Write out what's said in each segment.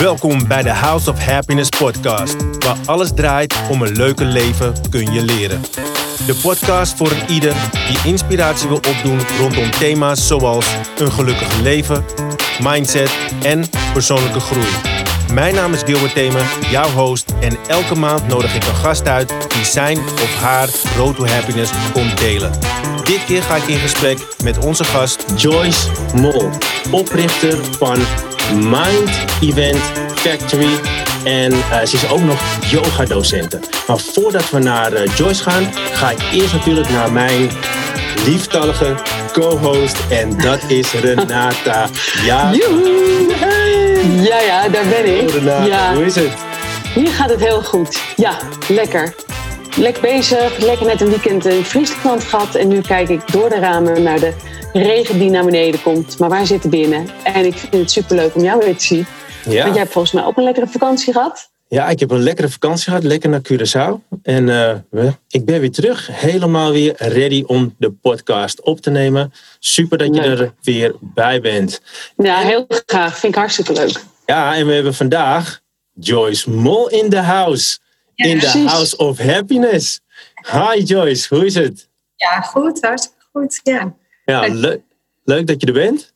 Welkom bij de House of Happiness podcast, waar alles draait om een leuker leven kun je leren. De podcast voor ieder die inspiratie wil opdoen rondom thema's zoals een gelukkig leven, mindset en persoonlijke groei. Mijn naam is Gilbert Themen, jouw host en elke maand nodig ik een gast uit die zijn of haar road to happiness komt delen. Dit keer ga ik in gesprek met onze gast Joyce Mol, oprichter van Mind Event Factory. En uh, ze is ook nog yoga-docenten. Maar voordat we naar uh, Joyce gaan, ga ik eerst natuurlijk naar mijn lieftallige co-host. En dat is Renata. Ja. Hey. Ja, ja, daar ben ik. Oh, Renata, ja. hoe is het? Hier gaat het heel goed. Ja, lekker. Lekker bezig, lekker net een weekend in Friesland gehad. En nu kijk ik door de ramen naar de regen die naar beneden komt. Maar wij zitten binnen. En ik vind het superleuk om jou weer te zien. Ja. Want jij hebt volgens mij ook een lekkere vakantie gehad. Ja, ik heb een lekkere vakantie gehad, lekker naar Curaçao. En uh, ik ben weer terug, helemaal weer ready om de podcast op te nemen. Super dat je Leuk. er weer bij bent. Ja, heel graag. Vind ik hartstikke leuk. Ja, en we hebben vandaag Joyce Mol in the house. Ja, in the house of happiness. Hi Joyce, hoe is het? Ja, goed, hartstikke goed. Ja. Ja, Leuk. le- leuk dat je er bent.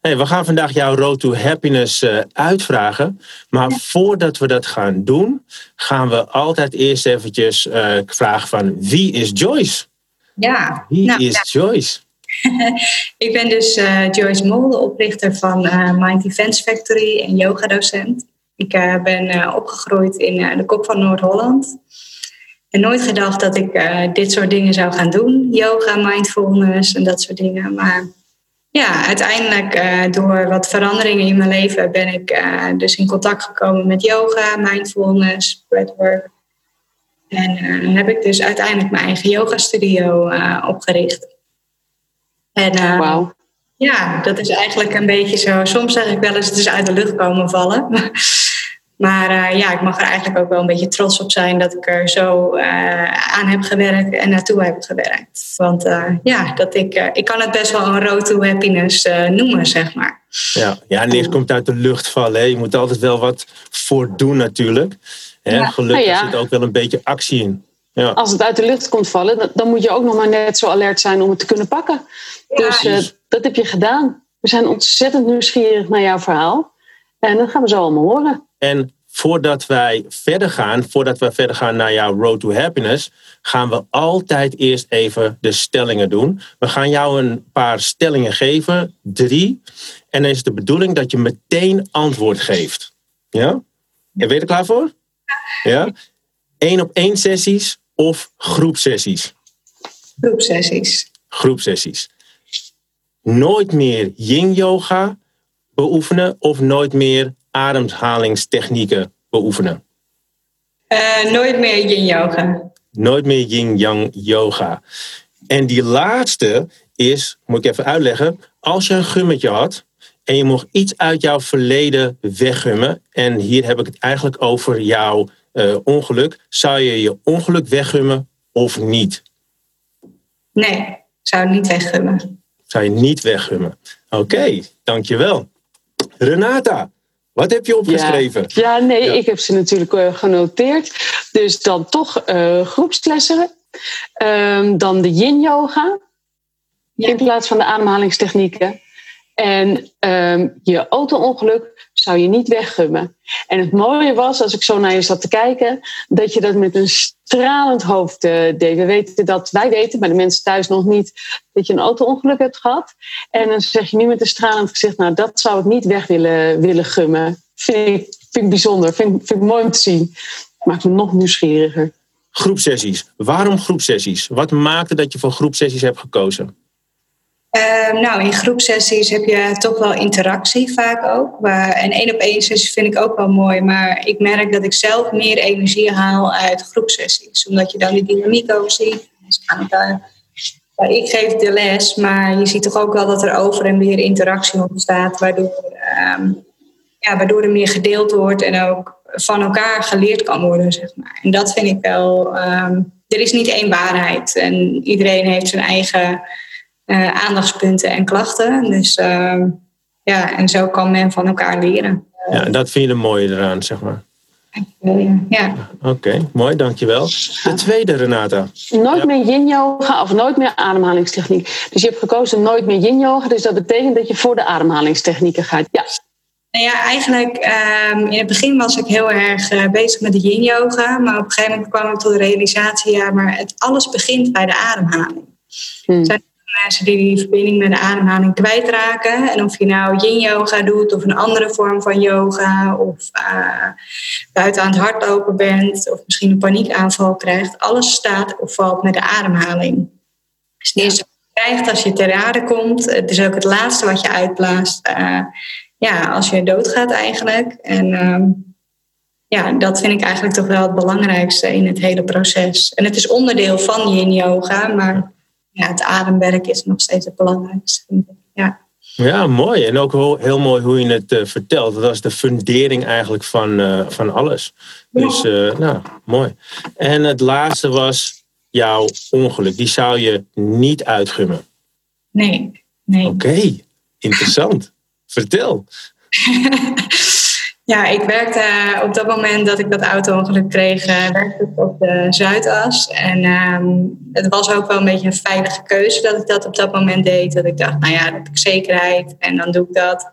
Hey, we gaan vandaag jouw Road to Happiness eh, uitvragen. Maar voordat we dat gaan doen, gaan we altijd eerst eventjes eh, vragen van wie is Joyce? ja. Wie Nou, is Joyce? Ik ben dus eh, Joyce Mol, de oprichter van Mind Events Factory en yogadocent. Ik eh, ben opgegroeid in de kop van Noord-Holland. En nooit gedacht dat ik eh, dit soort dingen zou gaan doen. Yoga, mindfulness en dat soort dingen. Maar ja, uiteindelijk eh, door wat veranderingen in mijn leven ben ik eh, dus in contact gekomen met yoga, mindfulness, breathwork. En heb ik dus uiteindelijk mijn eigen yoga studio opgericht. En Wauw. ja, dat is eigenlijk een beetje zo. Soms zeg ik wel eens, het is uit de lucht komen vallen. Maar eh, ja, ik mag er eigenlijk ook wel een beetje trots op zijn dat ik er zo eh, aan heb gewerkt en naartoe heb gewerkt. Want eh, ja, dat ik, eh, ik kan het best wel een road to happiness eh, noemen, zeg maar. Ja, ja, niks komt uit de lucht vallen. Hè. Je moet altijd wel wat voor doen natuurlijk. Hè. Ja. Gelukkig Nou ja. zit ook wel een beetje actie in. Ja. Als het uit de lucht komt vallen, dan- moet je ook nog maar net zo alert zijn om het te kunnen pakken. Dus eh, dat heb je gedaan. We zijn ontzettend nieuwsgierig naar jouw verhaal. En dat gaan we zo allemaal horen. En voordat wij verder gaan, voordat we verder gaan naar jouw Road to Happiness, gaan we altijd eerst even de stellingen doen. We gaan jou een paar stellingen geven, drie. En dan is de bedoeling dat je meteen antwoord geeft. Ja? En ben je er klaar voor? Ja? Eén op één sessies of groepsessies? Groepsessies. Groepsessies. Nooit meer yin yoga beoefenen of nooit meer ademhalingstechnieken beoefenen? Eh, nooit meer yin yoga. Nooit meer yin-yang yoga. En die laatste is, moet ik even uitleggen, als je een gummetje had en je mocht iets uit jouw verleden weggummen, en hier heb ik het eigenlijk over jouw eh, ongeluk, zou je je ongeluk weggummen of niet? Nee, zou niet weggummen. Zou je niet weggummen? Oké, dankjewel. Renata, wat heb je opgeschreven? Ja, nee, Ja. ik heb ze natuurlijk eh, genoteerd. Dus dan toch eh, groepslessen. Ehm, dan de yin-yoga. Ja. In plaats van de ademhalingstechnieken. En ehm, je auto-ongeluk zou je niet weggummen. En het mooie was, als ik zo naar je zat te kijken, dat je dat met een stralend hoofd eh, deed. We weten dat, wij weten, maar de mensen thuis nog niet, dat je een auto-ongeluk hebt gehad. En dan zeg je nu met een stralend gezicht, nou dat zou ik niet weg willen, willen gummen. Vind ik, vind bijzonder, vind, vind ik mooi om te zien. Maakt me nog nieuwsgieriger. Groepsessies. Waarom groepsessies? Wat maakte dat je voor groepsessies hebt gekozen? Eh, nou, in groepsessies heb je toch wel interactie vaak ook. Maar, en één op één sessies vind ik ook wel mooi. Maar ik merk dat ik zelf meer energie haal uit groepsessies. Omdat je dan die dynamiek ook ziet. Ik geef de les, maar je ziet toch ook wel dat er over en weer interactie ontstaat. Waardoor, ehm, ja, waardoor er meer gedeeld wordt en ook van elkaar geleerd kan worden. Zeg maar. En dat vind ik wel. ehm, er is niet één waarheid. En iedereen heeft zijn eigen aandachtspunten en klachten. Dus ehm, ja, en zo kan men van elkaar leren. Ja, dat vind je het mooie eraan, zeg maar. Ja. Oké, mooi, dankjewel. De tweede, Renata. Nooit Ja. meer yin yoga of nooit meer ademhalingstechniek. Dus je hebt gekozen nooit meer yin yoga. Dus dat betekent dat je voor de ademhalingstechnieken gaat. Ja, Nou ja, eigenlijk ehm, in het begin was ik heel erg eh, bezig met de yin yoga. Maar op een gegeven moment kwam ik tot de realisatie, ja, maar het, alles begint bij de ademhaling. Hm. Er zijn mensen die die verbinding met de ademhaling kwijtraken. En of je nou yin yoga doet of een andere vorm van yoga. Of eh, buiten aan het hardlopen bent. Of misschien een paniekaanval krijgt. Alles staat of valt met de ademhaling. Dus het eerste wat je krijgt als je ter aarde komt. Het is ook het laatste wat je uitblaast. eh, ja, als je doodgaat eigenlijk. En ehm, ja, dat vind ik eigenlijk toch wel het belangrijkste in het hele proces. En het is onderdeel van yin yoga, maar ja, het ademwerk is nog steeds het belangrijkste. vind ik. Ja. Ja, mooi. En ook heel, mooi hoe je het eh, vertelt. Dat was de fundering eigenlijk van, eh, van alles. Dus, eh, nou, mooi. En het laatste was jouw ongeluk. Die zou je niet uitgummen. Nee, nee. Oké, interessant. Vertel. ja, ik werkte eh, op dat moment dat ik dat auto-ongeluk kreeg, eh, werkte ik op de Zuidas. En ehm, het was ook wel een beetje een veilige keuze dat ik dat op dat moment deed. Dat ik dacht, nou ja, dan heb ik zekerheid en dan doe ik dat.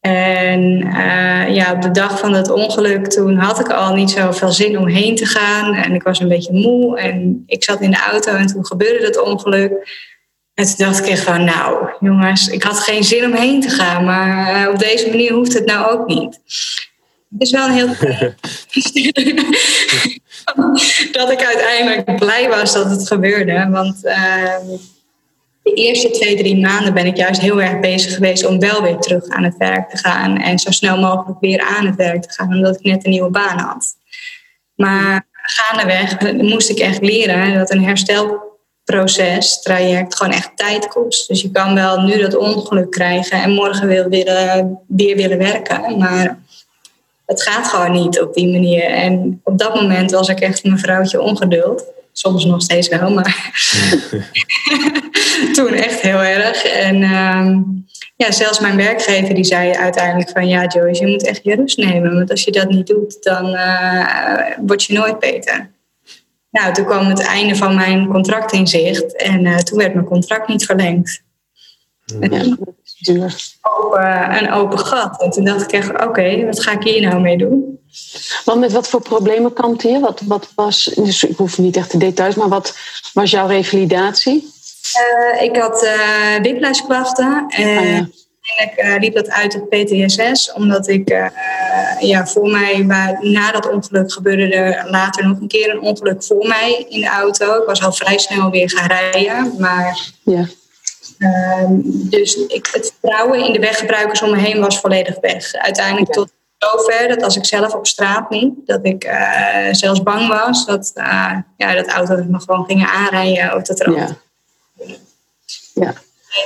En eh, ja, op de dag van dat ongeluk, toen had ik al niet zoveel zin om heen te gaan. En ik was een beetje moe. En ik zat in de auto en toen gebeurde dat ongeluk. En toen dacht ik van, nou jongens, ik had geen zin om heen te gaan. Maar eh, op deze manier hoeft het nou ook niet. Het is wel een heel... dat ik uiteindelijk blij was dat het gebeurde. Want eh, de eerste twee, drie maanden ben ik juist heel erg bezig geweest om wel weer terug aan het werk te gaan. En zo snel mogelijk weer aan het werk te gaan, omdat ik net een nieuwe baan had. Maar gaandeweg moest ik echt leren dat een herstelproces, traject, gewoon echt tijd kost. Dus je kan wel nu dat ongeluk krijgen en morgen weer willen, weer willen werken. Maar het gaat gewoon niet op die manier. En op dat moment was ik echt een vrouwtje ongeduld. Soms nog steeds wel, maar toen echt heel erg. En ehm, ja, zelfs mijn werkgever die zei uiteindelijk van... ja Joyce, je moet echt je rust nemen. Want als je dat niet doet, dan uh, word je nooit beter. Nou, toen kwam het einde van mijn contract in zicht. En uh, toen werd mijn contract niet verlengd. Is duur. Open, een open gat. En toen dacht ik echt, oké, okay, wat ga ik hier nou mee doen? Want met wat voor problemen kampte je? Wat, wat was, dus ik hoef niet echt de details, maar wat was jouw revalidatie? Uh, ik had uh, whiplashklachten. En ah, ja. Uiteindelijk uh, liep dat uit op PTSS. Omdat ik, ja, voor mij, maar na dat ongeluk gebeurde er later nog een keer een ongeluk voor mij in de auto. Ik was al vrij snel weer gaan rijden. Maar ja. Ehm, dus ik, het vertrouwen in de weggebruikers om me heen was volledig weg. Uiteindelijk tot zover dat als ik zelf op straat liep, dat ik uh, zelfs bang was dat, uh, ja, dat auto's me gewoon gingen aanrijden of dat er ja. ja.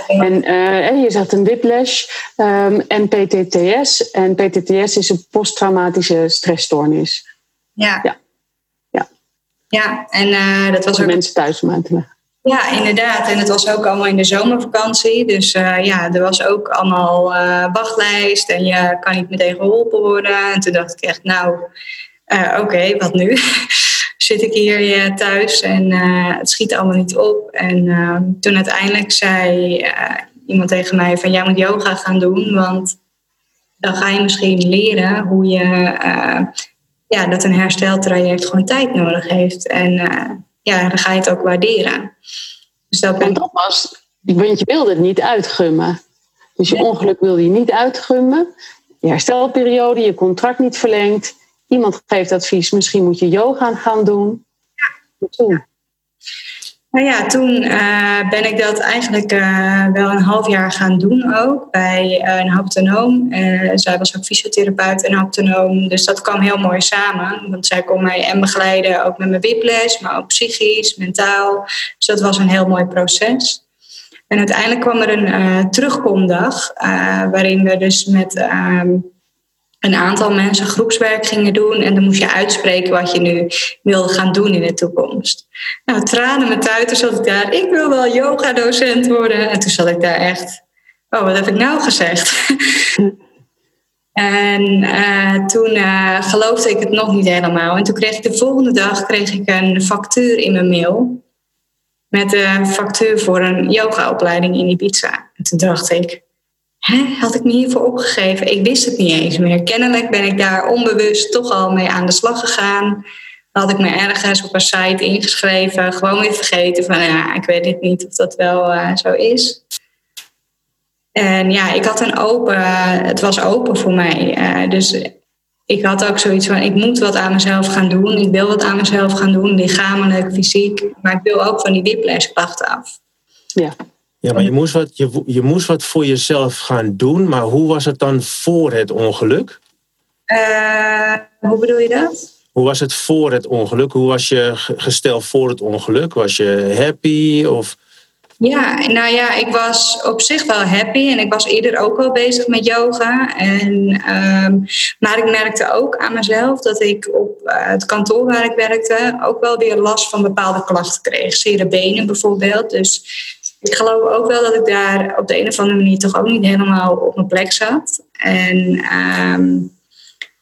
En uh, je zegt een whiplash um, en PTTS. En PTTS is een posttraumatische stressstoornis. Ja. Ja, ja. ja en dat was ook... mensen thuis om aan te leggen. Ja, inderdaad. En het was ook allemaal in de zomervakantie. Dus uh, ja, er was ook allemaal wachtlijst en je kan niet meteen geholpen worden. En toen dacht ik echt, nou, oké, okay, wat nu? Zit ik hier thuis en het schiet allemaal niet op. En ehm, toen uiteindelijk zei iemand tegen mij van, jij moet yoga gaan doen, want dan ga je misschien leren hoe je, ja, dat een hersteltraject gewoon tijd nodig heeft. En ja, dan ga je het ook waarderen. Dus dat ben... dat was, want je wilde het niet uitgummen. Dus je ongeluk wilde je niet uitgummen. Je herstelperiode, je contract niet verlengd. Iemand geeft advies, misschien moet je yoga gaan doen. Ja. Toen. Nou ja, toen uh, ben ik dat eigenlijk uh, wel een half jaar gaan doen ook bij uh, een haptonoom. zij was ook fysiotherapeut en haptonoom, dus dat kwam heel mooi samen. Want zij kon mij en begeleiden, ook met mijn whiplash, maar ook psychisch, mentaal. Dus dat was een heel mooi proces. En uiteindelijk kwam er een terugkomdag, waarin we dus met een aantal mensen groepswerk gingen doen. En dan moest je uitspreken wat je nu wilde gaan doen in de toekomst. Nou, tranen met tuiten zat ik daar. Ik wil wel yoga-docent worden. En toen zat ik daar echt... Oh, wat heb ik nou gezegd? En uh, toen uh, geloofde ik het nog niet helemaal. En toen kreeg ik de volgende dag kreeg ik een factuur in mijn mail. Met een factuur voor een yogaopleiding in Ibiza. En toen dacht ik, hè, had ik me hiervoor opgegeven? Ik wist het niet eens meer. Kennelijk ben ik daar onbewust toch al mee aan de slag gegaan. Had ik me ergens op een site ingeschreven. Gewoon weer vergeten van, ja, ik weet het niet of dat wel uh, zo is. En ja, ik had een open, het was open voor mij. Uh, dus ik had ook zoiets van, ik moet wat aan mezelf gaan doen. Ik wil wat aan mezelf gaan doen, lichamelijk, fysiek. Maar ik wil ook van die whiplashklachten af. Ja. Ja, maar je moest, wat, je, je moest wat voor jezelf gaan doen. Maar hoe was het dan voor het ongeluk? Uh, hoe bedoel je dat? Hoe was het voor het ongeluk? Hoe was je gesteld voor het ongeluk? Was je happy? Of... Ja, nou ja, ik was op zich wel happy en ik was eerder ook wel bezig met yoga. En, um, maar ik merkte ook aan mezelf dat ik op uh, het kantoor waar ik werkte ook wel weer last van bepaalde klachten kreeg. Zere benen bijvoorbeeld. Dus ik geloof ook wel dat ik daar op de een of andere manier toch ook niet helemaal op mijn plek zat. En um,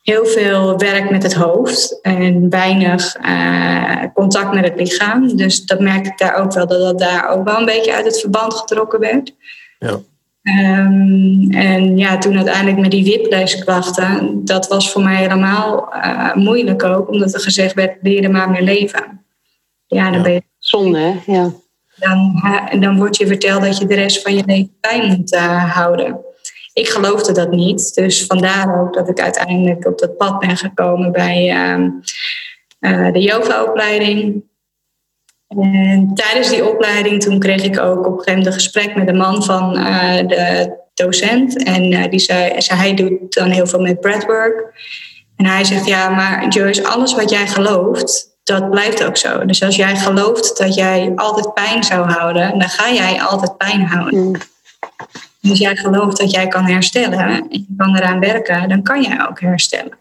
heel veel werk met het hoofd en weinig uh, contact met het lichaam. Dus dat merkte ik daar ook wel, dat dat daar ook wel een beetje uit het verband getrokken werd. Ja. Um, en ja, toen uiteindelijk met die whiplashklachten, dat was voor mij helemaal uh, moeilijk ook, omdat er gezegd werd, leer er maar meer leven. Ja, dan ja. ben je... Zonde, hè? Ja. Dan, dan wordt je verteld dat je de rest van je leven bij moet uh, houden ik geloofde dat niet. Dus vandaar ook dat ik uiteindelijk op dat pad ben gekomen bij uh, uh, de yogaopleiding. En tijdens die opleiding toen kreeg ik ook op een gegeven moment een gesprek met de man van de docent. En die zei, zei, hij doet dan heel veel met breathwork. En hij zegt, ja, maar Joyce, alles wat jij gelooft, dat blijft ook zo. Dus als jij gelooft dat jij altijd pijn zou houden, dan ga jij altijd pijn houden. Mm. Als jij gelooft dat jij kan herstellen en je kan eraan werken, dan kan jij ook herstellen.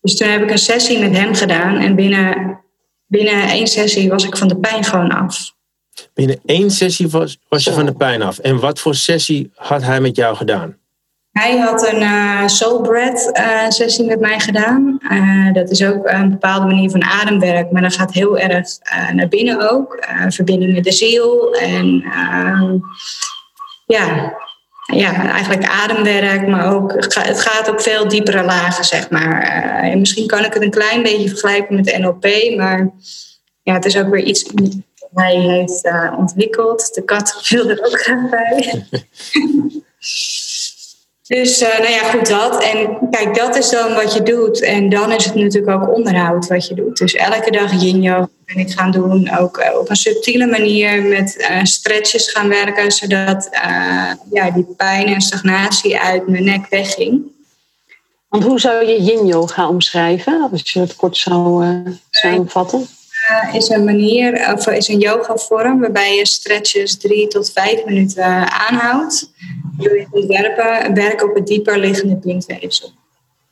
Dus toen heb ik een sessie met hem gedaan en binnen, binnen één sessie was ik van de pijn gewoon af. Binnen één sessie was, was je van de pijn af. En wat voor sessie had hij met jou gedaan? Hij had een uh, soul breath uh, sessie met mij gedaan. Uh, dat is ook een bepaalde manier van ademwerk, maar dat gaat heel erg naar binnen ook. verbinding met de ziel en ja, ja, eigenlijk ademwerk, maar ook, het gaat op veel diepere lagen, zeg maar. Uh, misschien kan ik het een klein beetje vergelijken met NLP, maar ja, het is ook weer iets wat hij heeft ontwikkeld. De kat wil er ook graag bij. dus uh, nou ja, goed dat. En kijk, dat is dan wat je doet. En dan is het natuurlijk ook onderhoud wat je doet. Dus elke dag yin ben ik gaan doen. Ook uh, op een subtiele manier met uh, stretches gaan werken. Zodat ja, die pijn en stagnatie uit mijn nek wegging. Want hoe zou je yin yoga omschrijven? Als je het kort zou samenvatten. Is een manier, of is een yoga vorm waarbij je stretches drie tot vijf minuten aanhoudt. Je moet werken, op het dieper liggende puntweefsel.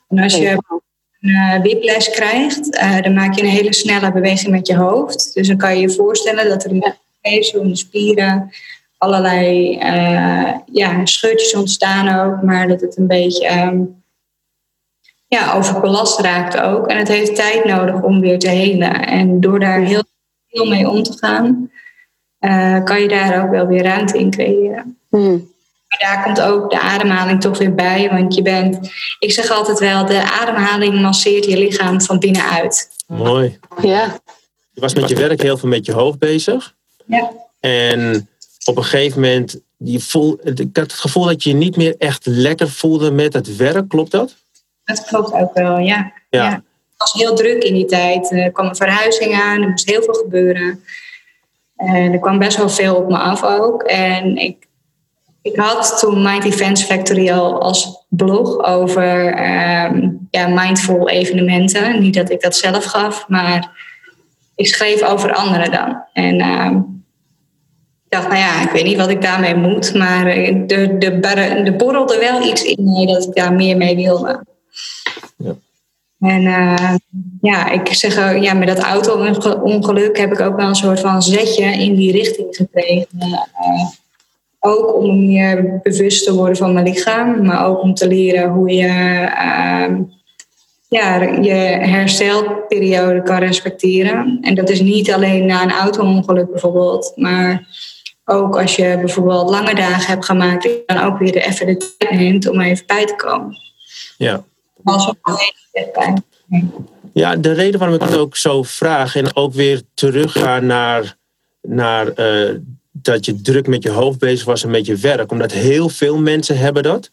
En als je een uh, whiplash krijgt, uh, dan maak je een hele snelle beweging met je hoofd. Dus dan kan je je voorstellen dat er in de weefsel, in de spieren, allerlei uh, ja, scheurtjes ontstaan ook, maar dat het een beetje um, ja, overbelast raakt ook. En het heeft tijd nodig om weer te helen. En door daar heel veel mee om te gaan, kan je daar ook wel weer ruimte in creëren. Hmm. Maar daar komt ook de ademhaling toch weer bij. Want je bent, ik zeg altijd wel, de ademhaling masseert je lichaam van binnenuit. Mooi. Ja. Je was met je werk heel veel met je hoofd bezig. Ja. En op een gegeven moment, je voel, ik had het gevoel dat je je niet meer echt lekker voelde met het werk. Klopt dat? Dat klopt ook wel, ja. Ja. ja. Het was heel druk in die tijd. Er kwam een verhuizing aan, er moest heel veel gebeuren. En er kwam best wel veel op me af ook. En ik ik had toen Mind Events Factory al als blog over um, ja, mindful evenementen. Niet dat ik dat zelf gaf, maar ik schreef over anderen dan. En um, ik dacht, nou ja, ik weet niet wat ik daarmee moet, maar er de, de, de borrelde wel iets in mij dat ik daar meer mee wilde. Ja. En uh, ja, ik zeg, ja, met dat auto-ongeluk heb ik ook wel een soort van zetje in die richting gekregen. Uh, ook om meer bewust te worden van mijn lichaam, maar ook om te leren hoe je ehm, ja, je herstelperiode kan respecteren. En dat is niet alleen na een auto-ongeluk bijvoorbeeld, maar ook als je bijvoorbeeld lange dagen hebt gemaakt, dan ook weer even de tijd neemt om even bij te komen. Ja. Als we alleen pijn. Ja, de reden waarom ik het ook zo vraag en ook weer terugga naar, naar uh, dat je druk met je hoofd bezig was en met je werk. Omdat heel veel mensen hebben dat.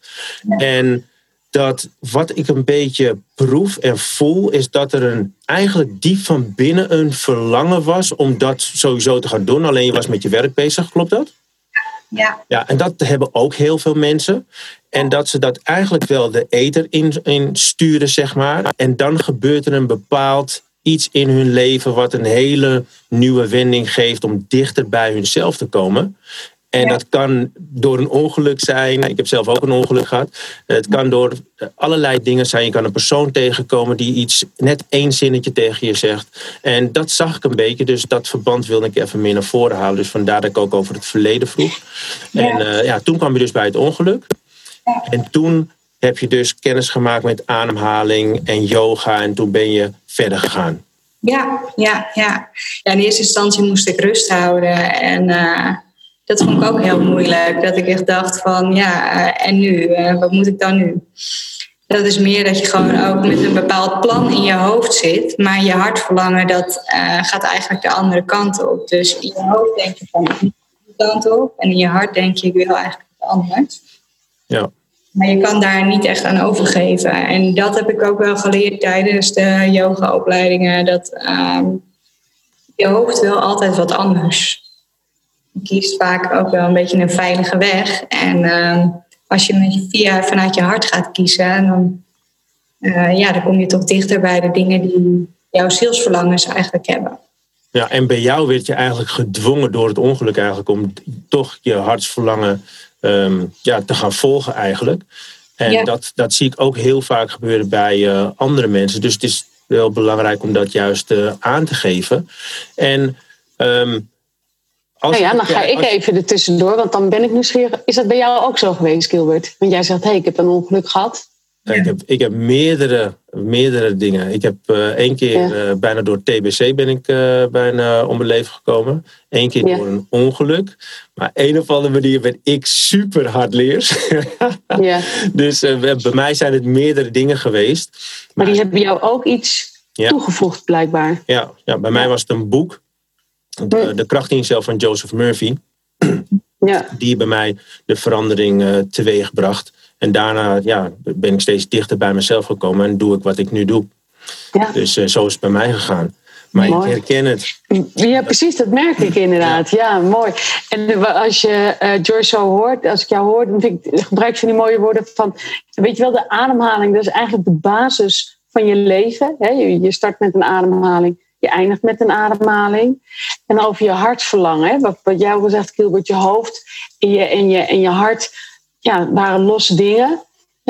En dat wat ik een beetje proef en voel, is dat er een, eigenlijk diep van binnen een verlangen was om dat sowieso te gaan doen. Alleen je was met je werk bezig, klopt dat? Ja. ja. En dat hebben ook heel veel mensen. En dat ze dat eigenlijk wel de eter in, in sturen, zeg maar. En dan gebeurt er een bepaald iets in hun leven wat een hele nieuwe wending geeft om dichter bij hunzelf te komen. En dat kan door een ongeluk zijn. Ik heb zelf ook een ongeluk gehad. Het kan door allerlei dingen zijn. Je kan een persoon tegenkomen die iets, net één zinnetje tegen je zegt. En dat zag ik een beetje. Dus dat verband wilde ik even meer naar voren halen. Dus vandaar dat ik ook over het verleden vroeg. En uh, ja, toen kwam je dus bij het ongeluk. En toen heb je dus kennis gemaakt met ademhaling en yoga. En toen ben je verder gegaan. Ja, ja, ja. ja in eerste instantie moest ik rust houden. En uh, dat vond ik ook heel moeilijk. Dat ik echt dacht van, ja, uh, en nu? Uh, wat moet ik dan nu? Dat is meer dat je gewoon ook met een bepaald plan in je hoofd zit. Maar je hartverlangen, dat gaat eigenlijk de andere kant op. Dus in je hoofd denk je van, die kant op. En in je hart denk je, ik wil eigenlijk het anders. Ja. Maar je kan daar niet echt aan overgeven. En dat heb ik ook wel geleerd tijdens de yogaopleidingen. Dat uh, je hoofd wil altijd wat anders. Kiest vaak ook wel een beetje een veilige weg. En uh, als je via, vanuit je hart gaat kiezen, dan, uh, ja, dan kom je toch dichter bij de dingen die jouw zielsverlangens eigenlijk hebben. Ja, en bij jou werd je eigenlijk gedwongen door het ongeluk eigenlijk om toch je hartsverlangen um, ja, te gaan volgen eigenlijk. En ja. dat, dat zie ik ook heel vaak gebeuren bij uh, andere mensen. Dus het is wel belangrijk om dat juist uh, aan te geven. En um, als nou ja, dan ga ik even er tussendoor, want dan ben ik nieuwsgierig. Is dat bij jou ook zo geweest, Gilbert? Want jij zegt, hé, hey, ik heb een ongeluk gehad. Ja. Ik, heb, ik heb meerdere, meerdere dingen. Ik heb uh, één keer ja. uh, bijna door TBC ben ik uh, bijna om mijn leven gekomen. Eén keer ja. door een ongeluk. Maar een of andere manier ben ik super hardleers. ja. Dus bij mij zijn het meerdere dingen geweest. Maar, maar die hebben jou ook iets toegevoegd blijkbaar. Ja, ja bij mij was het een boek. De, de kracht in jezelf van Joseph Murphy. Ja. Die bij mij de verandering uh, teweeg bracht. En daarna ja, ben ik steeds dichter bij mezelf gekomen en doe ik wat ik nu doe. Ja. Dus uh, zo is het bij mij gegaan. Maar mooi. ik herken het. Ja, precies, dat merk ik inderdaad. Ja, ja mooi. En als je uh, George zo hoort, als ik jou hoor, dan vind ik, gebruik je van die mooie woorden van, weet je wel, de ademhaling, dat is eigenlijk de basis van je leven. Hè? Je, je start met een ademhaling. Je eindigt met een ademhaling. En over je hartverlangen. Hè? Wat, wat jou gezegd, Gilbert, je hoofd en je, en je, en je hart ja, waren losse dingen.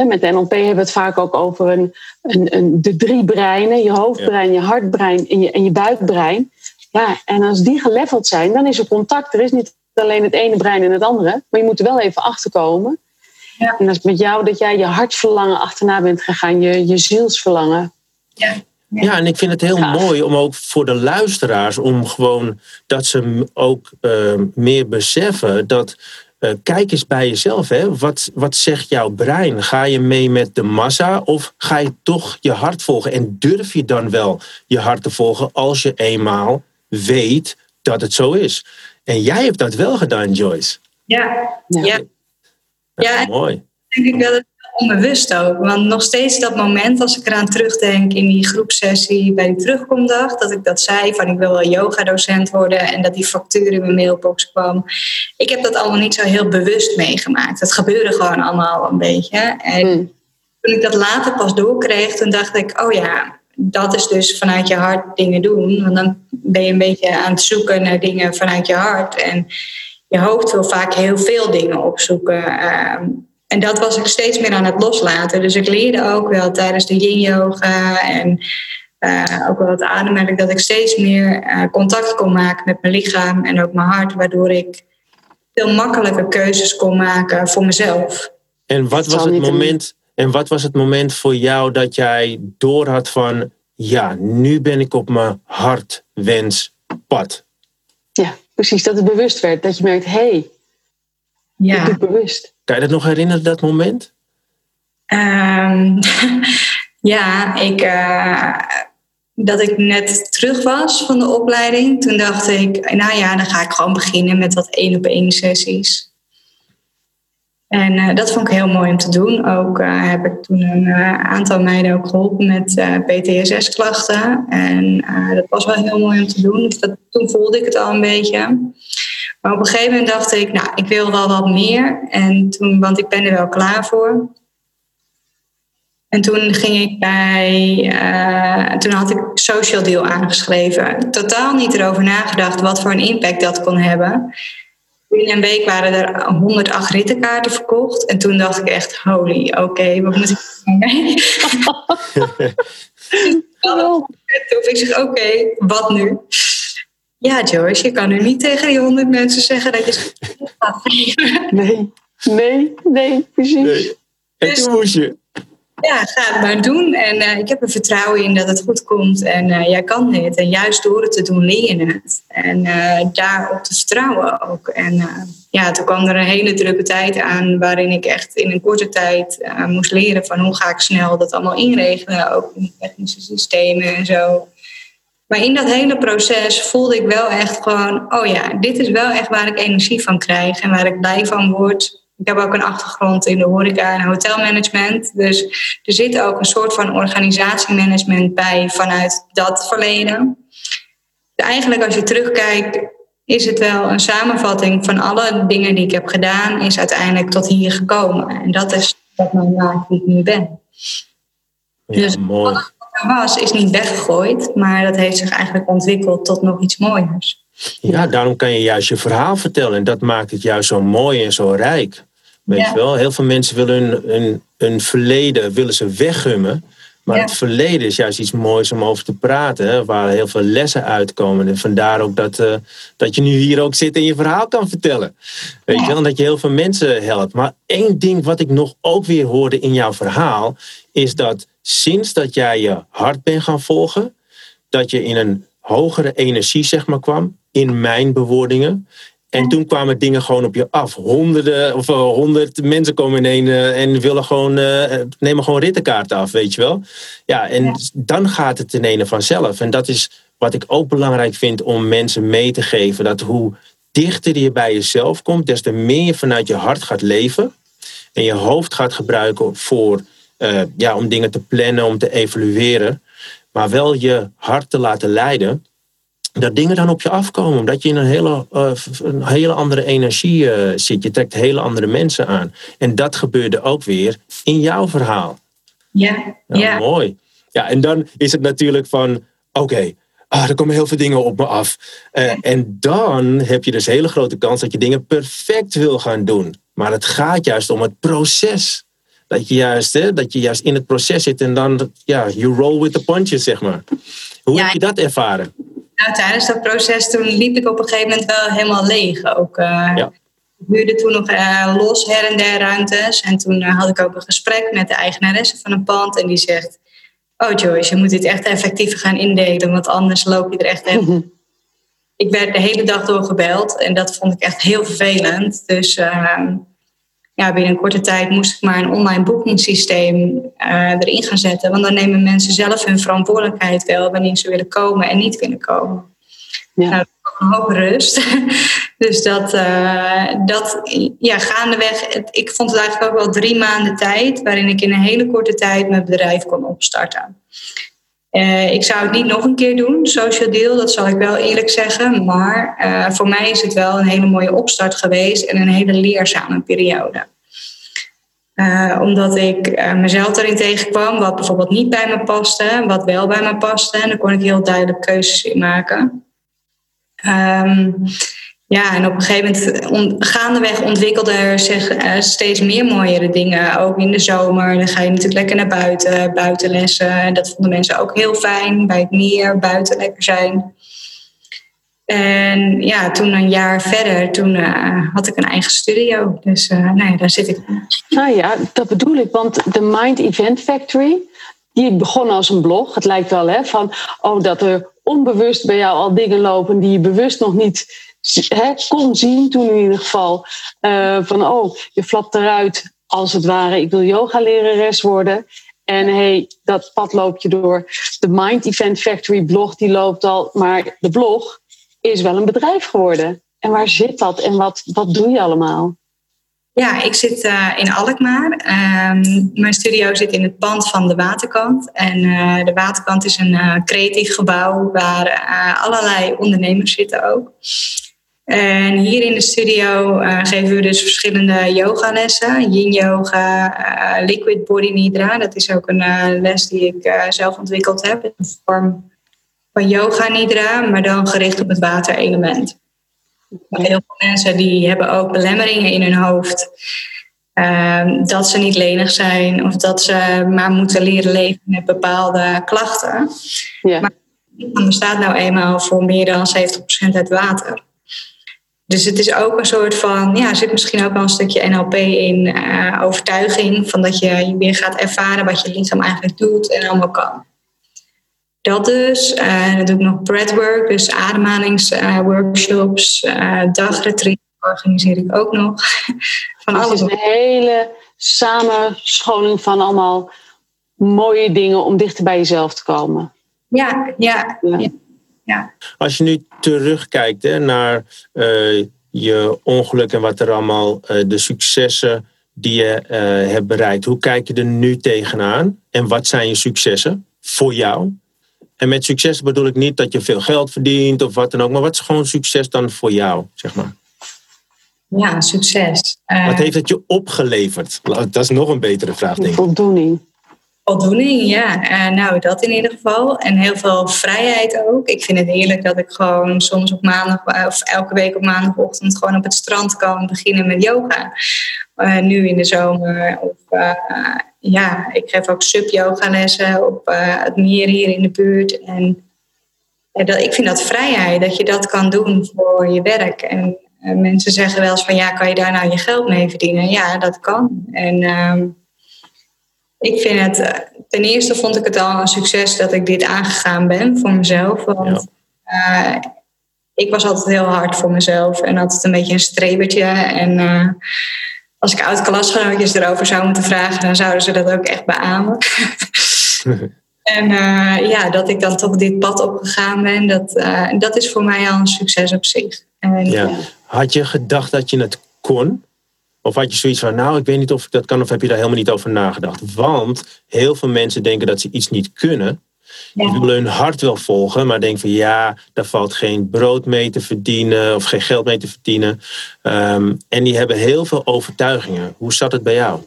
Met NLP hebben we het vaak ook over een, een, een, de drie breinen. Je hoofdbrein, je hartbrein en je, en je buikbrein. Ja, en als die geleveld zijn, dan is er contact. Er is niet alleen het ene brein en het andere. Maar je moet er wel even achterkomen. Ja. En dat is met jou dat jij je hartverlangen achterna bent gegaan. Je, je zielsverlangen. Ja. Ja. ja, en ik vind het heel mooi om ook voor de luisteraars, om gewoon dat ze ook uh, meer beseffen dat. Uh, kijk eens bij jezelf, hè. Wat, wat zegt jouw brein? Ga je mee met de massa of ga je toch je hart volgen? En durf je dan wel je hart te volgen als je eenmaal weet dat het zo is? En jij hebt dat wel gedaan, Joyce. Ja, ja. ja. ja mooi. Denk ik wel onbewust ook. Want nog steeds dat moment, als ik eraan terugdenk in die groepsessie bij die terugkomdag, dat ik dat zei van ik wil wel yoga-docent worden en dat die factuur in mijn mailbox kwam. Ik heb dat allemaal niet zo heel bewust meegemaakt. Het gebeurde gewoon allemaal een beetje. En hmm. toen ik dat later pas doorkreeg, toen dacht ik, oh ja, dat is dus vanuit je hart dingen doen. Want dan ben je een beetje aan het zoeken naar dingen vanuit je hart. En je hoofd wil vaak heel veel dingen opzoeken. Uh, en dat was ik steeds meer aan het loslaten. Dus ik leerde ook wel tijdens de yin yoga en uh, ook wel het ademen, dat ik steeds meer uh, contact kon maken met mijn lichaam en ook mijn hart, waardoor ik veel makkelijker keuzes kon maken voor mezelf. En wat was het moment, en wat was het moment voor jou dat jij door had van ja, nu ben ik op mijn hartwenspad? Ja, precies. Dat het bewust werd. Dat je merkt, hé, hey, ja. ik doe bewust. Kan je dat nog herinneren, dat moment? Um, ja, ik, uh, dat ik net terug was van de opleiding. Toen dacht ik, nou ja, dan ga ik gewoon beginnen met wat één op één sessies. En uh, dat vond ik heel mooi om te doen. Ook uh, heb ik toen een aantal meiden ook geholpen met PTSS-klachten. En dat was wel heel mooi om te doen. Dat, toen voelde ik het al een beetje. Maar op een gegeven moment dacht ik, nou, ik wil wel wat meer. En toen, want ik ben er wel klaar voor. En toen ging ik bij, toen had ik Social Deal aangeschreven. Totaal niet erover nagedacht wat voor een impact dat kon hebben. In een week waren er 108 rittenkaarten verkocht. En toen dacht ik echt, holy, oké, wat moet ik mee? toen ik zeg, oké, wat nu? Ja, Joyce, je kan nu niet tegen die 100 mensen zeggen dat je gaat. Nee, nee, nee, precies. Nee. En toen moest je ja, ga het maar doen. En uh, ik heb er vertrouwen in dat het goed komt. En uh, jij kan dit. En juist door het te doen leer je het. En uh, daarop te vertrouwen ook. En ja, toen kwam er een hele drukke tijd aan... waarin ik echt in een korte tijd moest leren... van hoe ga ik snel dat allemaal inregelen. Ook in technische systemen en zo. Maar in dat hele proces voelde ik wel echt gewoon... oh ja, dit is wel echt waar ik energie van krijg... en waar ik blij van word ik heb ook een achtergrond in de horeca en hotelmanagement. Dus er zit ook een soort van organisatiemanagement bij vanuit dat verleden. Eigenlijk als je terugkijkt, is het wel een samenvatting van alle dingen die ik heb gedaan, is uiteindelijk tot hier gekomen. En dat is wat mij maakt wie ik nu ben. Ja, dus mooi. Was, is niet weggegooid, maar dat heeft zich eigenlijk ontwikkeld tot nog iets mooiers. Ja, daarom kan je juist je verhaal vertellen. En dat maakt het juist zo mooi en zo rijk. Weet je wel? Heel veel mensen willen hun, hun, verleden willen ze weggummen. Maar het verleden is juist iets moois om over te praten. Hè, waar heel veel lessen uitkomen. En vandaar ook dat, uh, dat je nu hier ook zit en je verhaal kan vertellen. Weet je wel? Dat je heel veel mensen helpt. Maar één ding wat ik nog ook weer hoorde in jouw verhaal. Is dat sinds dat jij je hart bent gaan volgen. Dat je in een hogere energie zeg maar kwam. In mijn bewoordingen. En toen kwamen dingen gewoon op je af. Honderden of uh, honderd mensen komen ineen uh, en willen gewoon, uh, nemen gewoon rittenkaarten af, weet je wel. Ja, en dan gaat het ene vanzelf. En dat is wat ik ook belangrijk vind om mensen mee te geven. Dat hoe dichter je bij jezelf komt, des te meer je vanuit je hart gaat leven. En je hoofd gaat gebruiken voor, ja, om dingen te plannen, om te evalueren. Maar wel je hart te laten leiden dat dingen dan op je afkomen. Omdat je in een hele, uh, een hele andere energie uh, zit. Je trekt hele andere mensen aan. En dat gebeurde ook weer in jouw verhaal. Ja, nou, ja. Mooi. Ja, en dan is het natuurlijk van, oké, okay, ah, er komen heel veel dingen op me af. Uh, en dan heb je dus een hele grote kans dat je dingen perfect wil gaan doen. Maar het gaat juist om het proces. Dat je juist, hè, dat je juist in het proces zit en dan, ja, you roll with the punches, zeg maar. Hoe ja, heb je dat ervaren? Nou, tijdens dat proces toen liep ik op een gegeven moment wel helemaal leeg. Ook, uh, ja. Ik huurde toen nog uh, los her en der ruimtes. En toen uh, had ik ook een gesprek met de eigenaresse van een pand. En die zegt, oh Joyce, je moet dit echt effectiever gaan indelen. Want anders loop je er echt helemaal... Ik werd de hele dag door gebeld. En dat vond ik echt heel vervelend. Dus ehm, ja, binnen een korte tijd moest ik maar een online boekingssysteem uh, erin gaan zetten. Want dan nemen mensen zelf hun verantwoordelijkheid wel wanneer ze willen komen en niet willen komen. Ja. Nou, een hoop rust. dus dat, uh, dat, ja, gaandeweg. ik vond het eigenlijk ook wel drie maanden tijd, waarin ik in een hele korte tijd mijn bedrijf kon opstarten. Uh, ik zou het niet nog een keer doen, social deal, dat zal ik wel eerlijk zeggen. Maar uh, voor mij is het wel een hele mooie opstart geweest en een hele leerzame periode. Uh, omdat ik mezelf erin tegenkwam, wat bijvoorbeeld niet bij me paste, wat wel bij me paste. En daar kon ik heel duidelijk keuzes in maken. Um, ja, en op een gegeven moment, gaandeweg ontwikkelde er uh, steeds meer mooiere dingen. Ook in de zomer, dan ga je natuurlijk lekker naar buiten, buitenlessen. En dat vonden mensen ook heel fijn, bij het meer, buiten lekker zijn. En ja, toen een jaar verder, toen uh, had ik een eigen studio. Dus nou daar zit ik. Nou ja, dat bedoel ik. Want de Mind Event Factory, die begon als een blog. Het lijkt wel hè, van, oh, dat er onbewust bij jou al dingen lopen die je bewust nog niet kon zien toen in ieder geval. Uh, van, oh, je flapt eruit als het ware, ik wil yoga lerares worden. En hey, dat pad loop je door. De Mind Event Factory blog, die loopt al. Maar de blog is wel een bedrijf geworden. En waar zit dat en wat, wat doe je allemaal? Ja, ik zit uh, in Alkmaar. Uh, mijn studio zit in het pand van de Waterkant. En uh, de Waterkant is een creatief gebouw waar allerlei ondernemers zitten ook. En hier in de studio geven we dus verschillende yogalessen. Yin yoga, liquid body nidra. Dat is ook een les die ik zelf ontwikkeld heb. In de vorm van yoga nidra, maar dan gericht op het waterelement. Heel veel mensen die hebben ook belemmeringen in hun hoofd. Uh, dat ze niet lenig zijn of dat ze maar moeten leren leven met bepaalde klachten. Ja. Maar het bestaat nou eenmaal voor meer dan 70% uit water. Dus het is ook een soort van, ja, er zit misschien ook wel een stukje NLP in, uh, overtuiging, van dat je weer gaat ervaren wat je lichaam eigenlijk doet en allemaal kan. Dat dus. Uh, dan doe ik nog breathwork, dus ademhalingsworkshops, uh, dagretreat organiseer ik ook nog. van dus alles. Het is een hele samenscholing van allemaal mooie dingen om dichter bij jezelf te komen. Ja, ja. ja. ja. Als je nu terugkijkt hè, naar uh, je ongeluk en wat er allemaal, uh, de successen die je uh, hebt bereikt, hoe kijk je er nu tegenaan en wat zijn je successen voor jou? En met succes bedoel ik niet dat je veel geld verdient of wat dan ook. Maar wat is gewoon succes dan voor jou, zeg maar? Ja, succes. Uh, wat heeft het je opgeleverd? Dat is nog een betere vraag, denk ik. Voldoening. Voldoening, ja. Uh, nou, dat in ieder geval. En heel veel vrijheid ook. Ik vind het heerlijk dat ik gewoon soms op maandag, eh, of elke week op maandagochtend gewoon op het strand kan beginnen met yoga. Uh, nu in de zomer. Of ja, ik geef ook sub-yoga lessen op het meer hier in de buurt. En dat, ik vind dat vrijheid, dat je dat kan doen voor je werk. En mensen zeggen wel eens van, ja, kan je daar nou je geld mee verdienen? Ja, dat kan. En uh, ik vind het, eh, ten eerste vond ik het al een succes dat ik dit aangegaan ben voor mezelf. Want ja. ik was altijd heel hard voor mezelf en altijd een beetje een strebertje. En als ik oud-klasgenootjes erover zou moeten vragen, dan zouden ze dat ook echt beamen. en uh, ja, dat ik dan toch dit pad opgegaan ben, dat, dat is voor mij al een succes op zich. En, ja. Had je gedacht dat je het kon? Of had je zoiets van, nou, ik weet niet of ik dat kan, of heb je daar helemaal niet over nagedacht? Want heel veel mensen denken dat ze iets niet kunnen. Die willen hun hart wel volgen, maar denken van ja, daar valt geen brood mee te verdienen of geen geld mee te verdienen. Um, en die hebben heel veel overtuigingen. Hoe zat het bij jou?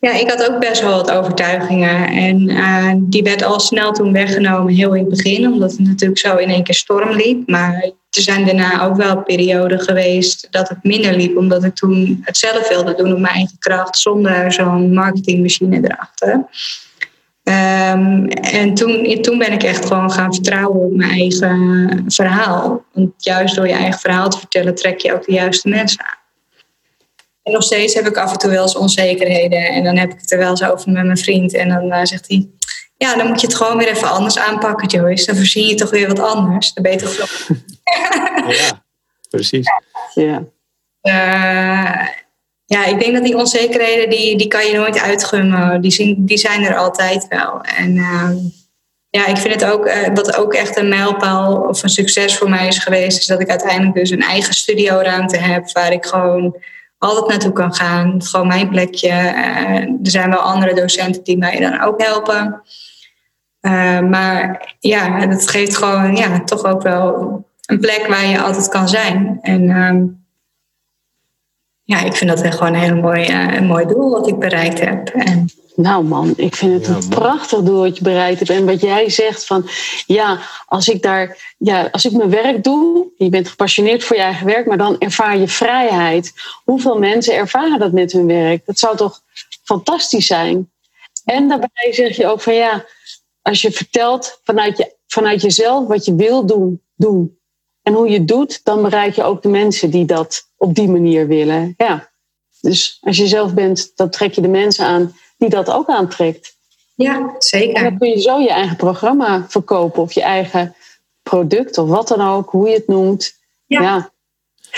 Ja, ik had ook best wel wat overtuigingen. En uh, die werd al snel toen weggenomen, heel in het begin, omdat het natuurlijk zo in één keer storm liep. Maar er zijn daarna ook wel perioden geweest dat het minder liep, omdat ik toen het zelf wilde doen op mijn eigen kracht, zonder zo'n marketingmachine erachter. Um, en toen, toen ben ik echt gewoon gaan vertrouwen op mijn eigen verhaal. Want juist door je eigen verhaal te vertellen, trek je ook de juiste mensen aan. En nog steeds heb ik af en toe wel eens onzekerheden. En dan heb ik het er wel eens over met mijn vriend. En dan uh, zegt hij, ja, dan moet je het gewoon weer even anders aanpakken, Joyce. Dan voorzien je toch weer wat anders. Dan beter je Ja, precies. Ja. Uh, ja, ik denk dat die onzekerheden, die, die kan je nooit uitgummen. Die, zien, die zijn er altijd wel. En uh, ja, ik vind het ook, uh, wat ook echt een mijlpaal of een succes voor mij is geweest, is dat ik uiteindelijk dus een eigen studioruimte heb waar ik gewoon altijd naartoe kan gaan. Gewoon mijn plekje. Uh, er zijn wel andere docenten die mij dan ook helpen. maar ja, dat geeft gewoon ja, toch ook wel een plek waar je altijd kan zijn. En ehm, ja, ik vind dat echt gewoon een heel mooi, uh, een mooi doel wat ik bereikt heb. En... Nou man, ik vind het een prachtig doel wat je bereikt hebt. En wat jij zegt van, ja, als ik daar, ja, als ik mijn werk doe, je bent gepassioneerd voor je eigen werk, maar dan ervaar je vrijheid. Hoeveel mensen ervaren dat met hun werk? Dat zou toch fantastisch zijn? En daarbij zeg je ook van, ja, als je vertelt vanuit, je, vanuit jezelf wat je wil doen, doen. En hoe je het doet, dan bereik je ook de mensen die dat op die manier willen. Ja. Dus als je zelf bent, dan trek je de mensen aan die dat ook aantrekt. Ja, zeker. En dan kun je zo je eigen programma verkopen of je eigen product of wat dan ook, hoe je het noemt. Ja. ja.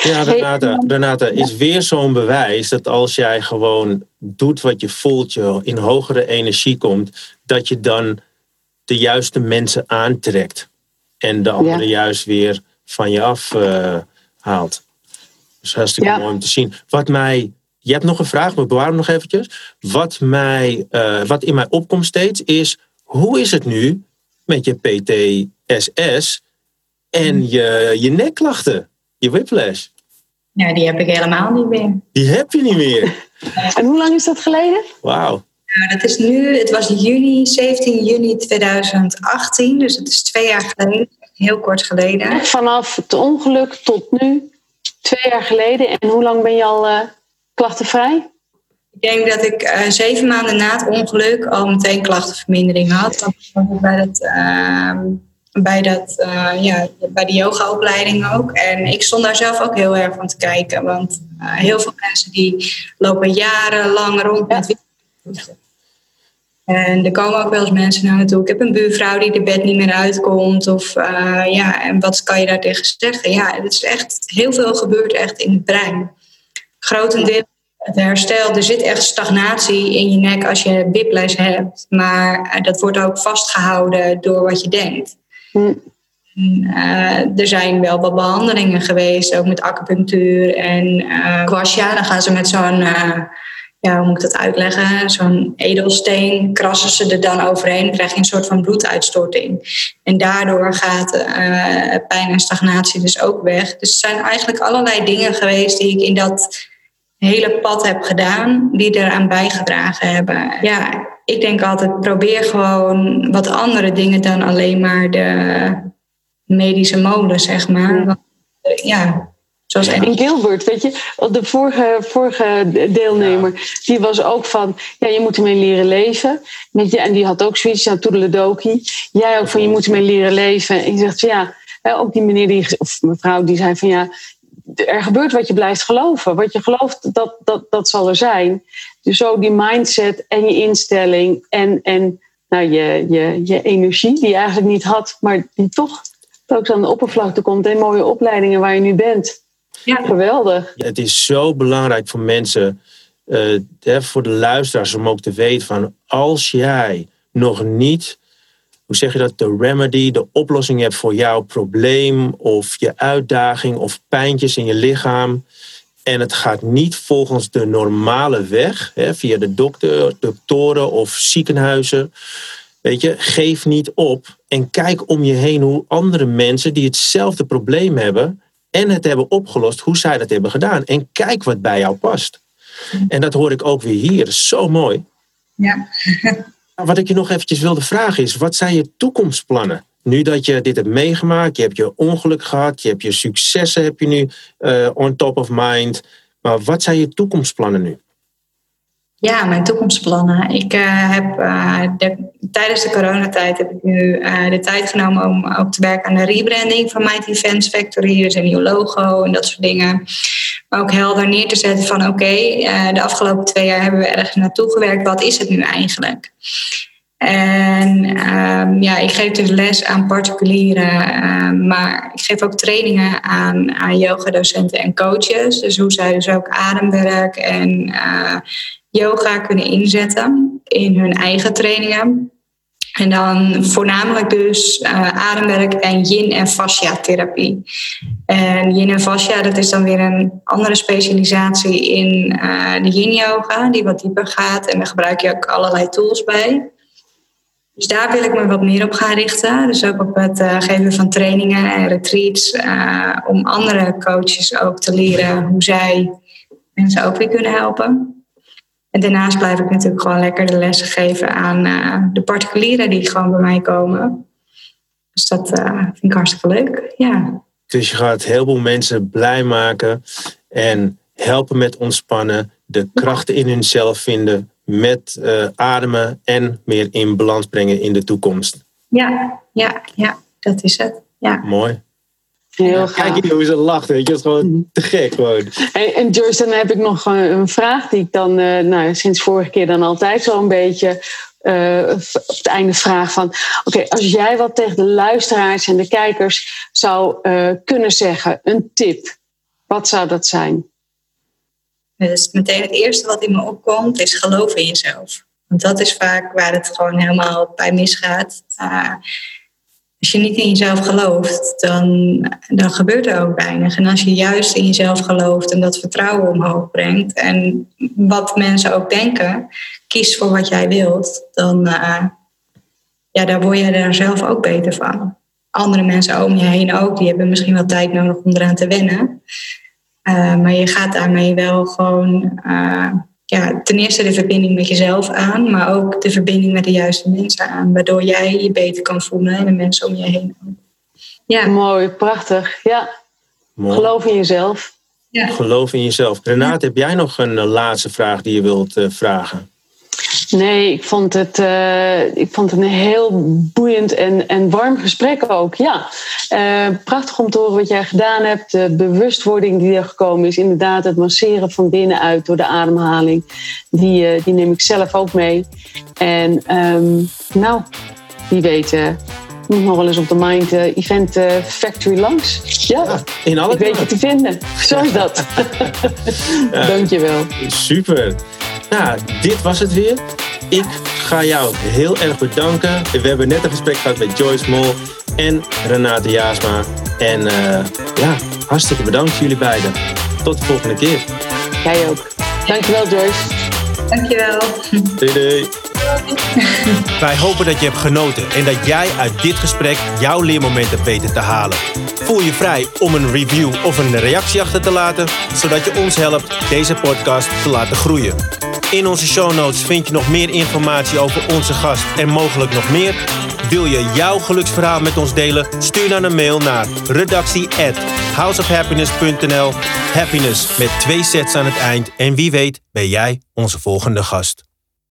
Ja, Renata, Renata is weer zo'n bewijs dat als jij gewoon doet wat je voelt, je in hogere energie komt, dat je dan de juiste mensen aantrekt. En de anderen juist weer van je af uh, haalt. Dus hartstikke mooi om te zien. Wat mij, je hebt nog een vraag, maar bewaar hem nog eventjes. Wat, mij, uh, wat in mij opkomt steeds is, hoe is het nu met je PTSS en je, je nekklachten? Je whiplash. Ja, die heb ik helemaal niet meer. Die heb je niet meer. en hoe lang is dat geleden? Wauw. Nou, dat is nu, het was juni, 17 juni 2018, dus het is twee jaar geleden, heel kort geleden. Vanaf het ongeluk tot nu, twee jaar geleden. En hoe lang ben je al uh, klachtenvrij? Ik denk dat ik uh, zeven maanden na het ongeluk al meteen klachtenvermindering had. Dat was bij het uh, bij, dat, uh, ja, bij de yogaopleiding ook. En ik stond daar zelf ook heel erg van te kijken. Want heel veel mensen die lopen jarenlang rond met En er komen ook wel eens mensen naar me toe. Ik heb een buurvrouw die de bed niet meer uitkomt. Of uh, ja, en wat kan je daar tegen zeggen? Ja, het is echt, heel veel gebeurt echt in het brein. Grotendeel het herstel, er zit echt stagnatie in je nek als je whiplash hebt. Maar dat wordt ook vastgehouden door wat je denkt. Uh, er zijn wel wat behandelingen geweest, ook met acupunctuur en uh, kwasja. Dan gaan ze met zo'n, ja, hoe moet ik dat uitleggen? Zo'n edelsteen krassen ze er dan overheen. Krijg je een soort van bloeduitstorting. En daardoor gaat pijn en stagnatie dus ook weg. Dus er zijn eigenlijk allerlei dingen geweest die ik in dat hele pad heb gedaan, die eraan bijgedragen hebben. Ja, ik denk altijd, probeer gewoon wat andere dingen dan alleen maar de medische molen, zeg maar. Ja, zoals in Gilbert, weet je, de vorige, vorige deelnemer, die was ook van, ja, je moet ermee leren leven. Weet je, en die had ook zoiets, ja, toedeledoki. Jij ook van, je moet ermee leren leven. En je zegt van, ja, ook die meneer die, of mevrouw die zei van, ja, er gebeurt wat je blijft geloven. Wat je gelooft, dat, dat, dat zal er zijn. Dus zo die mindset en je instelling en, en nou, je, je, je energie die je eigenlijk niet had, maar die toch ook aan de oppervlakte komt en mooie opleidingen waar je nu bent. Ja. Geweldig. Ja, het is zo belangrijk voor mensen, uh, voor de luisteraars, om ook te weten van als jij nog niet hoe zeg je dat, de remedy, de oplossing hebt voor jouw probleem of je uitdaging of pijntjes in je lichaam. En het gaat niet volgens de normale weg, hè, via de dokter, doktoren of ziekenhuizen. Weet je, geef niet op en kijk om je heen hoe andere mensen die hetzelfde probleem hebben en het hebben opgelost, hoe zij dat hebben gedaan. En kijk wat bij jou past. En dat hoor ik ook weer hier. Zo mooi. Ja. Wat ik je nog eventjes wilde vragen is, wat zijn je toekomstplannen? Nu dat je dit hebt meegemaakt, je hebt je ongeluk gehad, je hebt je successen heb je nu uh, on top of mind. Maar wat zijn je toekomstplannen nu? Ja, mijn toekomstplannen. Ik uh, heb uh, de, tijdens de coronatijd heb ik nu de tijd genomen om ook te werken aan de rebranding van Mighty Events Factory. Dus een nieuw logo en dat soort dingen. Maar ook helder neer te zetten van oké, de afgelopen twee jaar hebben we ergens naartoe gewerkt. Wat is het nu eigenlijk? En um, ja, ik geef dus les aan particulieren, um, maar ik geef ook trainingen aan, aan yogadocenten en coaches. Dus hoe zij dus ook ademwerk en uh, yoga kunnen inzetten in hun eigen trainingen. En dan voornamelijk dus uh, ademwerk en yin- en fascia-therapie. En yin en fascia, dat is dan weer een andere specialisatie in uh, de yin-yoga, die wat dieper gaat. En daar gebruik je ook allerlei tools bij. Dus daar wil ik me wat meer op gaan richten. Dus ook op het uh, geven van trainingen en retreats. Uh, om andere coaches ook te leren hoe zij mensen ook weer kunnen helpen. En daarnaast blijf ik natuurlijk gewoon lekker de lessen geven aan uh, de particulieren die gewoon bij mij komen. Dus dat vind ik hartstikke leuk. Ja. Dus je gaat heel veel mensen blij maken en helpen met ontspannen, de krachten in hunzelf vinden, met uh, ademen en meer in balans brengen in de toekomst. Ja, ja, ja, dat is het. Ja. Mooi. Heel Kijk hier hoe ze lacht, weet je. Dat is gewoon Mhm. te gek gewoon. En, en Joyce, dan heb ik nog een, een vraag die ik dan eh, nou, sinds vorige keer dan altijd zo'n beetje eh, v- op het einde vraag van... Oké, als jij wat tegen de luisteraars en de kijkers zou eh, kunnen zeggen, een tip. Wat zou dat zijn? Dus meteen het eerste wat in me opkomt is geloof in jezelf. Want dat is vaak waar het gewoon helemaal bij misgaat. Als je niet in jezelf gelooft, dan, dan gebeurt er ook weinig. En als je juist in jezelf gelooft en dat vertrouwen omhoog brengt... en wat mensen ook denken, kies voor wat jij wilt... dan uh, ja, daar word je daar zelf ook beter van. Andere mensen om je heen ook, die hebben misschien wel tijd nodig om eraan te wennen... Uh, maar je gaat daarmee wel gewoon uh, ja, ten eerste de verbinding met jezelf aan, maar ook de verbinding met de juiste mensen aan, waardoor jij je beter kan voelen en de mensen om je heen. Ja. Mooi, prachtig. Ja. Mooi. Geloof in jezelf. Ja. Geloof in jezelf. Renate, heb jij nog een uh, laatste vraag die je wilt uh, vragen? Nee, ik vond het, uh, ik vond het een heel boeiend en, en warm gesprek ook. Ja, uh, prachtig om te horen wat jij gedaan hebt. De bewustwording die er gekomen is. Inderdaad, het masseren van binnenuit door de ademhaling. Die, uh, die neem ik zelf ook mee. En um, nou, wie weet moet nog wel eens op de Mind Event Factory langs. Ja, ja in alle ik weet je te vinden. Zo is dat. ja. Dankjewel. Super. Nou, dit was het weer. Ik ga jou heel erg bedanken. We hebben net een gesprek gehad met Joyce Mol en Renate Jaasma. En uh, ja, hartstikke bedankt jullie beiden. Tot de volgende keer. Jij ook. Dankjewel Joyce. Dankjewel. Doei doei. Wij hopen dat je hebt genoten en dat jij uit dit gesprek jouw leermomenten hebt weten te halen. Voel je vrij om een review of een reactie achter te laten, zodat je ons helpt deze podcast te laten groeien. In onze show notes vind je nog meer informatie over onze gast en mogelijk nog meer. Wil je jouw geluksverhaal met ons delen? Stuur dan een mail naar redactie at houseofhappiness.nl Happiness met twee sets aan het eind en wie weet ben jij onze volgende gast.